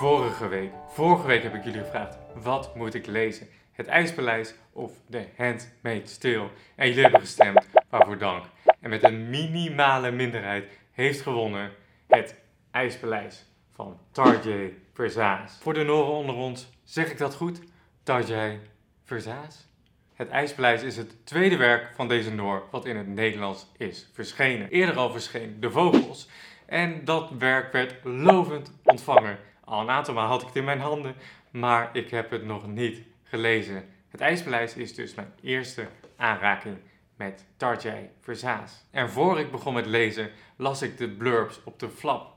Vorige week, vorige week heb ik jullie gevraagd, wat moet ik lezen? Het IJspaleis of The Handmaid's Stil? En jullie hebben gestemd, waarvoor dank. En met een minimale minderheid heeft gewonnen het IJspaleis van Tarjei Versaas. Voor de Noren onder ons, zeg ik dat goed? Tarjei Versaas? Het IJspaleis is het tweede werk van deze Noor wat in het Nederlands is verschenen. Eerder al verscheen De Vogels. En dat werk werd lovend ontvangen. Al een aantal maal had ik het in mijn handen, maar ik heb het nog niet gelezen. Het IJspaleis is dus mijn eerste aanraking met Tarjei Versaas. En voor ik begon met lezen, las ik de blurbs op de flap.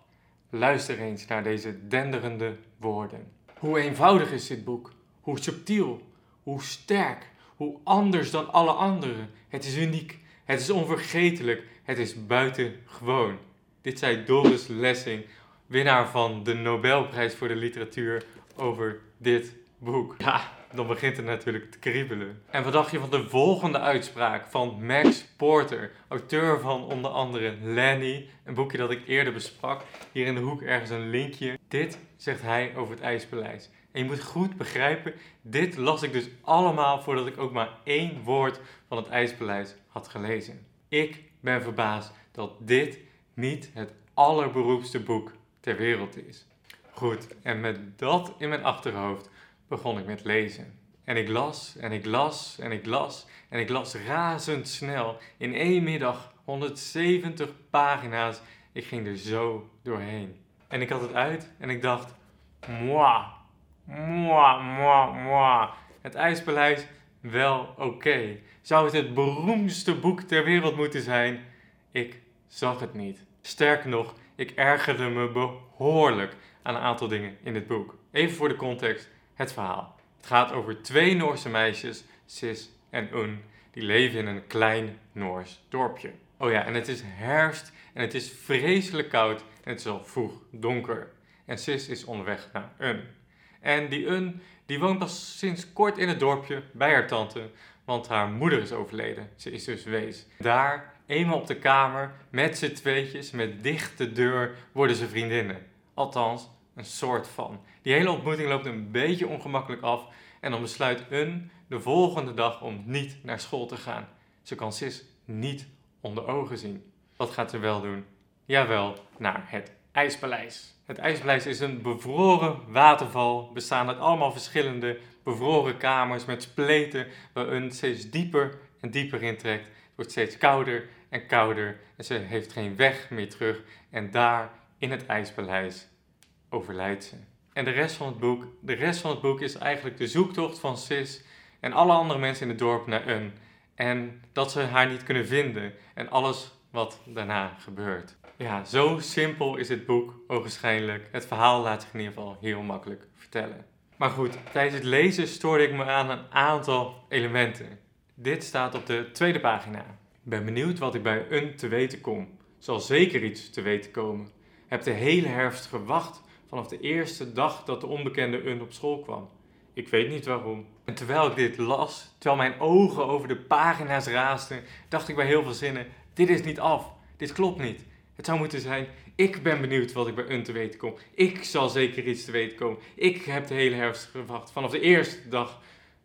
Luister eens naar deze denderende woorden. Hoe eenvoudig is dit boek? Hoe subtiel? Hoe sterk? Hoe anders dan alle anderen? Het is uniek. Het is onvergetelijk. Het is buitengewoon. Dit zei Doris Lessing, winnaar van de Nobelprijs voor de literatuur, over dit boek. Ja, dan begint het natuurlijk te kriebelen. En wat dacht je van de volgende uitspraak van Max Porter, auteur van onder andere Lenny, een boekje dat ik eerder besprak. Hier in de hoek ergens een linkje. Dit zegt hij over het IJspaleis. En je moet goed begrijpen, dit las ik dus allemaal voordat ik ook maar één woord van het IJspaleis had gelezen. Ik ben verbaasd dat dit niet het allerberoemdste boek ter wereld is. Goed, en met dat in mijn achterhoofd begon ik met lezen. En ik las en ik las en ik las en ik las razendsnel. In één middag 170 pagina's. Ik ging er zo doorheen. En ik had het uit en ik dacht, moi, moi, moi, moi. Het IJspaleis, wel oké. Zou het het beroemdste boek ter wereld moeten zijn? Ik zag het niet. Sterker nog, ik ergerde me behoorlijk aan een aantal dingen in het boek. Even voor de context, het verhaal. Het gaat over twee Noorse meisjes, Sis en Un, die leven in een klein Noors dorpje. Oh ja, en het is herfst en het is vreselijk koud en het is al vroeg donker. En Sis is onderweg naar Un. En die Un, die woont pas sinds kort in het dorpje bij haar tante, want haar moeder is overleden. Ze is dus wees. Daar, eenmaal op de kamer, met z'n tweetjes, met dichte deur, worden ze vriendinnen. Althans, een soort van. Die hele ontmoeting loopt een beetje ongemakkelijk af en dan besluit Un de volgende dag om niet naar school te gaan. Ze kan Sis niet onder ogen zien. Wat gaat ze wel doen? Jawel, naar het IJspaleis. Het IJspaleis is een bevroren waterval, bestaande uit allemaal verschillende bevroren kamers met spleten waar Un steeds dieper en dieper intrekt. Wordt steeds kouder en kouder en ze heeft geen weg meer terug. En daar in het IJspaleis overlijdt ze. En de rest van het boek, de rest van het boek is eigenlijk de zoektocht van Sis en alle andere mensen in het dorp naar Un. En dat ze haar niet kunnen vinden en alles wat daarna gebeurt. Ja, zo simpel is het boek ogenschijnlijk. Het verhaal laat zich in ieder geval heel makkelijk vertellen. Maar goed, tijdens het lezen stoorde ik me aan een aantal elementen. Dit staat op de tweede pagina. Ik ben benieuwd wat ik bij Un te weten kom. Zal zeker iets te weten komen. Heb de hele herfst gewacht vanaf de eerste dag dat de onbekende Un op school kwam. Ik weet niet waarom. En terwijl ik dit las, terwijl mijn ogen over de pagina's raasden, dacht ik bij heel veel zinnen: dit is niet af. Dit klopt niet. Het zou moeten zijn: ik ben benieuwd wat ik bij Un te weten kom. Ik zal zeker iets te weten komen. Ik heb de hele herfst gewacht vanaf de eerste dag,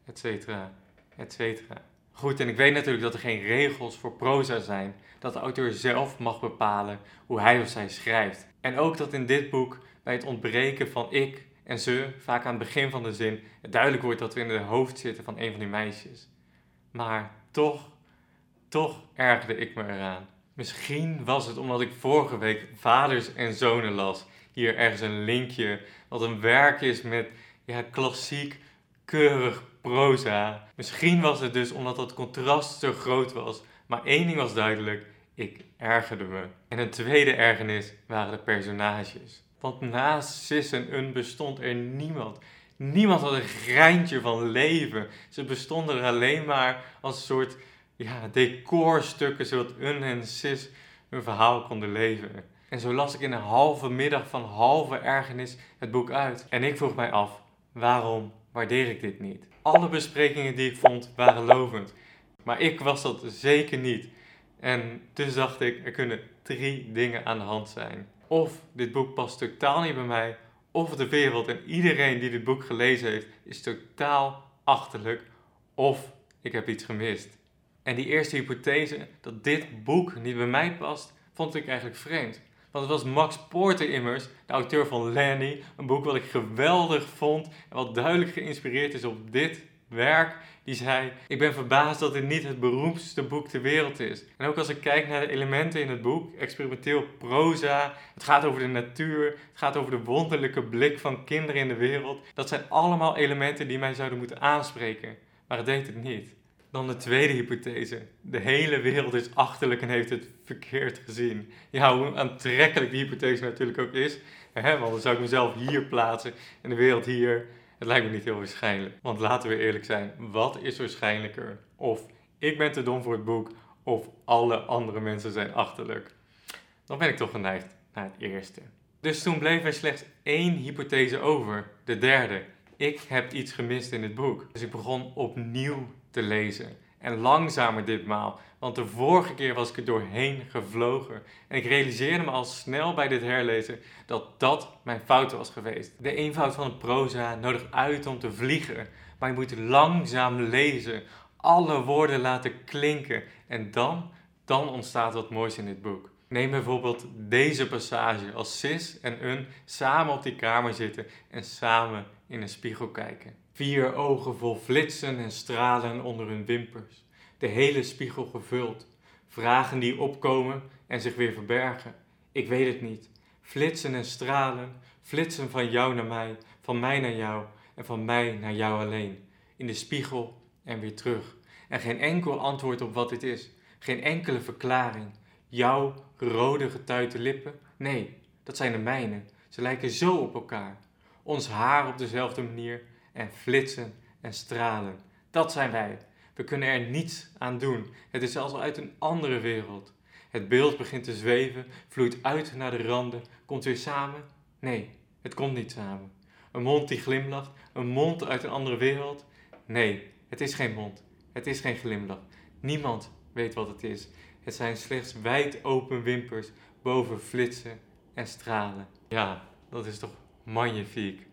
et cetera, et cetera. Goed, en ik weet natuurlijk dat er geen regels voor proza zijn. Dat de auteur zelf mag bepalen hoe hij of zij schrijft. En ook dat in dit boek bij het ontbreken van ik en ze, vaak aan het begin van de zin, het duidelijk wordt dat we in het hoofd zitten van een van die meisjes. Maar toch, toch ergerde ik me eraan. Misschien was het omdat ik vorige week Vaders en Zonen las. Hier ergens een linkje, wat een werk is met ja, klassiek, keurig proza. Misschien was het dus omdat het contrast zo groot was. Maar één ding was duidelijk, ik ergerde me. En een tweede ergernis waren de personages. Want naast Sis en Un bestond er niemand. Niemand had een greintje van leven. Ze bestonden er alleen maar als soort ja, decorstukken, zodat Un en Sis hun verhaal konden leven. En zo las ik in een halve middag van halve ergernis het boek uit. En ik vroeg mij af, waarom waardeer ik dit niet? Alle besprekingen die ik vond waren lovend. Maar ik was dat zeker niet. En dus dacht ik, er kunnen drie dingen aan de hand zijn. Of dit boek past totaal niet bij mij, of de wereld en iedereen die dit boek gelezen heeft is totaal achterlijk of ik heb iets gemist. En die eerste hypothese dat dit boek niet bij mij past, vond ik eigenlijk vreemd. Want het was Max Porter immers, de auteur van Lenny, een boek wat ik geweldig vond en wat duidelijk geïnspireerd is op dit werk. Die zei: Ik ben verbaasd dat dit niet het beroemdste boek ter wereld is. En ook als ik kijk naar de elementen in het boek, experimenteel proza, het gaat over de natuur, het gaat over de wonderlijke blik van kinderen in de wereld. Dat zijn allemaal elementen die mij zouden moeten aanspreken. Maar het deed het niet. Dan de tweede hypothese. De hele wereld is achterlijk en heeft het verkeerd gezien. Ja, hoe aantrekkelijk die hypothese natuurlijk ook is. Hè, want dan zou ik mezelf hier plaatsen en de wereld hier. Het lijkt me niet heel waarschijnlijk. Want laten we eerlijk zijn, wat is waarschijnlijker? Of ik ben te dom voor het boek, of alle andere mensen zijn achterlijk. Dan ben ik toch geneigd naar het eerste. Dus toen bleef er slechts één hypothese over, de derde. Ik heb iets gemist in het boek. Dus ik begon opnieuw te lezen. En langzamer ditmaal, want de vorige keer was ik er doorheen gevlogen. En ik realiseerde me al snel bij dit herlezen dat dat mijn fout was geweest. De eenvoud van het proza nodigt uit om te vliegen, maar je moet langzaam lezen, alle woorden laten klinken en dan, dan ontstaat wat moois in dit boek. Neem bijvoorbeeld deze passage als Sis en Un samen op die kamer zitten en samen in een spiegel kijken. Vier ogen vol flitsen en stralen onder hun wimpers. De hele spiegel gevuld. Vragen die opkomen en zich weer verbergen. Ik weet het niet. Flitsen en stralen, flitsen van jou naar mij, van mij naar jou en van mij naar jou alleen. In de spiegel en weer terug. En geen enkel antwoord op wat dit is. Geen enkele verklaring. Jouw rode getuite lippen? Nee, dat zijn de mijne. Ze lijken zo op elkaar. Ons haar op dezelfde manier en flitsen en stralen. Dat zijn wij. We kunnen er niets aan doen. Het is zelfs uit een andere wereld. Het beeld begint te zweven, vloeit uit naar de randen, komt weer samen. Nee, het komt niet samen. Een mond die glimlacht, een mond uit een andere wereld. Nee, het is geen mond. Het is geen glimlach. Niemand weet wat het is. Het zijn slechts wijd open wimpers boven flitsen en stralen. Ja, dat is toch magnifiek.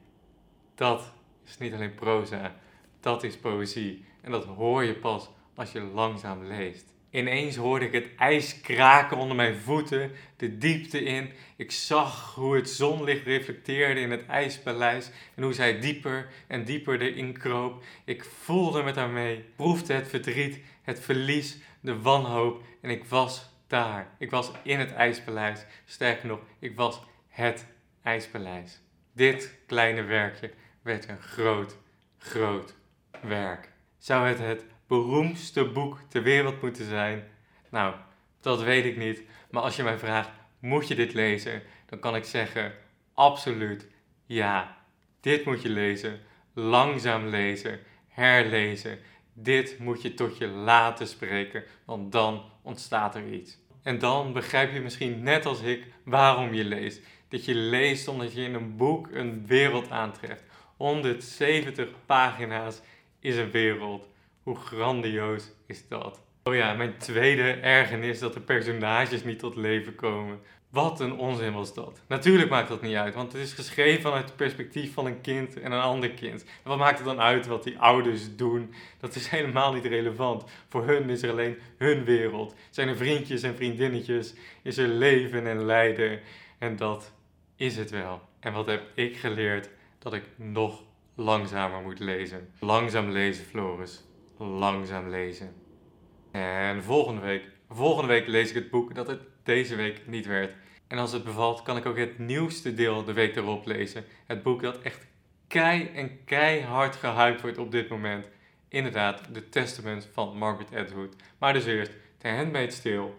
Dat is niet alleen proza, dat is poëzie. En dat hoor je pas als je langzaam leest. Ineens hoorde ik het ijs kraken onder mijn voeten, de diepte in. Ik zag hoe het zonlicht reflecteerde in het ijspaleis en hoe zij dieper en dieper erin kroop. Ik voelde met haar mee, proefde het verdriet, het verlies, de wanhoop en ik was daar. Ik was in het ijspaleis. Sterker nog, ik was het ijspaleis. Dit kleine werkje werd een groot, groot werk. Zou het het beroemdste boek ter wereld moeten zijn? Nou, dat weet ik niet. Maar als je mij vraagt, moet je dit lezen? Dan kan ik zeggen, absoluut ja. Dit moet je lezen, langzaam lezen, herlezen. Dit moet je tot je laten spreken, want dan ontstaat er iets. En dan begrijp je misschien net als ik waarom je leest. Dat je leest omdat je in een boek een wereld aantreft. 170 pagina's is een wereld. Hoe grandioos is dat? Oh ja, mijn tweede ergernis dat de personages niet tot leven komen. Wat een onzin was dat. Natuurlijk maakt dat niet uit, want het is geschreven vanuit het perspectief van een kind en een ander kind. En wat maakt het dan uit wat die ouders doen? Dat is helemaal niet relevant. Voor hun is er alleen hun wereld. Zijn er vriendjes en vriendinnetjes? Is er leven en lijden? En dat is het wel. En wat heb ik geleerd? Dat ik nog langzamer moet lezen. Langzaam lezen, Floris. Langzaam lezen. En volgende week, volgende week lees ik het boek dat het deze week niet werd. En als het bevalt, kan ik ook het nieuwste deel de week erop lezen. Het boek dat echt kei en keihard gehyped wordt op dit moment. Inderdaad, The Testament van Margaret Atwood. Maar dus eerst, The Handmaid's Tale.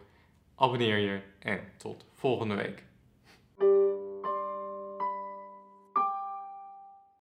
Abonneer je en tot volgende week.